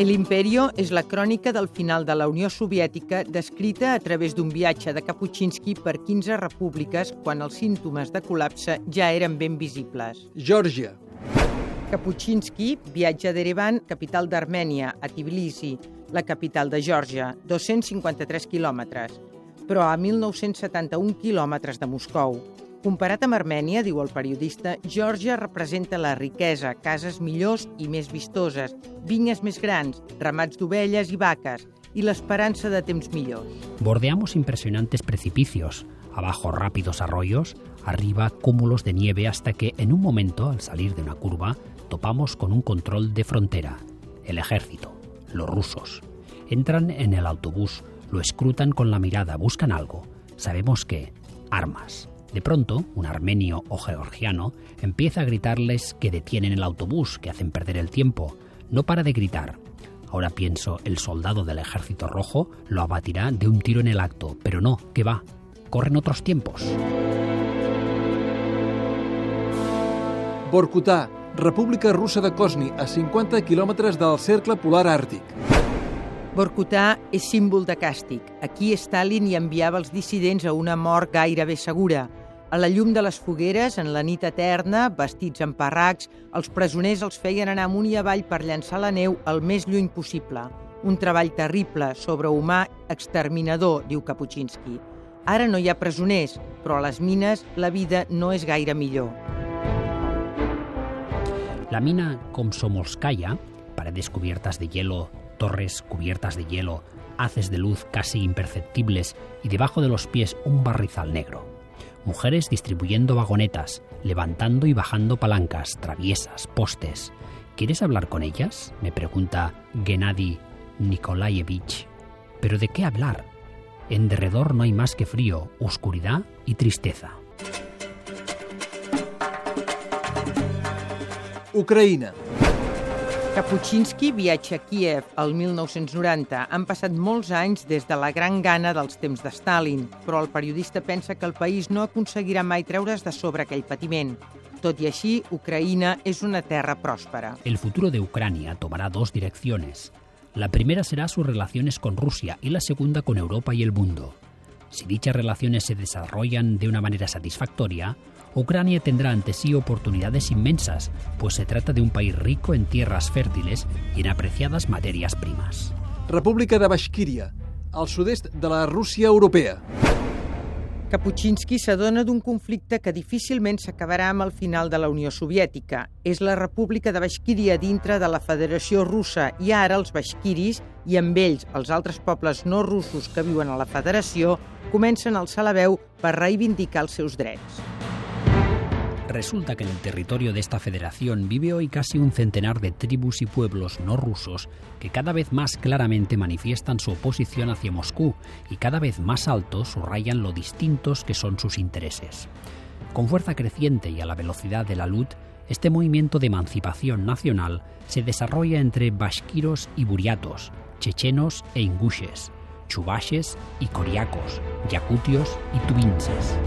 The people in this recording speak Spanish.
El Imperio és la crònica del final de la Unió Soviètica descrita a través d'un viatge de Kapuscinski per 15 repúbliques quan els símptomes de col·lapse ja eren ben visibles. Geòrgia. Kapuscinski viatja d'Erevan, capital d'Armènia, a Tbilisi, la capital de Geòrgia, 253 quilòmetres, però a 1.971 quilòmetres de Moscou. Comparat amb Armènia, diu el periodista, Geòrgia representa la riquesa, cases millors i més vistoses, vinyes més grans, ramats d'ovelles i vaques i l'esperança de temps millors. Bordeamos impresionantes precipicios, abajo rápidos arroyos, arriba cúmulos de nieve hasta que en un momento, al salir de una curva, topamos con un control de frontera, el ejército, los rusos. Entran en el autobús, lo escrutan con la mirada, buscan algo. Sabemos que armas. De pronto, un armenio o georgiano empieza a gritarles que detienen el autobús, que hacen perder el tiempo. No para de gritar. Ahora pienso, el soldado del ejército rojo lo abatirá de un tiro en el acto, pero no, que va. Corren otros tiempos. Vorkuta, República Russa de Kosni, a 50 quilòmetres del cercle polar àrtic. Vorkuta és símbol de càstig. Aquí Stalin hi enviava els dissidents a una mort gairebé segura. A la llum de les fogueres, en la nit eterna, vestits amb parracs, els presoners els feien anar amunt i avall per llançar la neu el més lluny possible. Un treball terrible, sobrehumà, exterminador, diu Kapuscinski. Ara no hi ha presoners, però a les mines la vida no és gaire millor. La mina Komsomolskaya, paredes cubiertas de hielo, torres cubiertas de hielo, haces de luz casi imperceptibles y debajo de los pies un barrizal negro. Mujeres distribuyendo vagonetas, levantando y bajando palancas, traviesas, postes. ¿Quieres hablar con ellas? me pregunta Gennady Nikolaevich. ¿Pero de qué hablar? En derredor no hay más que frío, oscuridad y tristeza. Ucraïna. Kapuscinski viatja a Kiev el 1990. Han passat molts anys des de la gran gana dels temps de Stalin, però el periodista pensa que el país no aconseguirà mai treure's de sobre aquell patiment. Tot i així, Ucraïna és una terra pròspera. El futuro de Ucrania tomará dos direcciones. La primera será sus relaciones con Rusia y la segunda con Europa y el mundo. Si dichas relaciones se desarrollan de una manera satisfactoria, Ucrania tendrá ante sí oportunidades inmensas, pues se trata de un país rico en tierras fértiles y en apreciadas materias primas. República de Bashkiria, al sud-est de la Rússia europea. Kapuscinski s'adona d'un conflicte que difícilment s'acabarà amb el final de la Unió Soviètica. És la República de Bashkiria dintre de la Federació Russa i ara els bashkiris i amb ells els altres pobles no russos que viuen a la Federació comencen a alçar la veu per reivindicar els seus. Resulta que en el territorio de esta federación vive hoy casi un centenar de tribus y pueblos no rusos que cada vez más claramente manifiestan su oposición hacia Moscú y cada vez más alto subrayan lo distintos que son sus intereses. Con fuerza creciente y a la velocidad de la luz, este movimiento de emancipación nacional se desarrolla entre bashkiros y buriatos, chechenos e ingushes, chubashes y coriacos, yakutios y tubinses.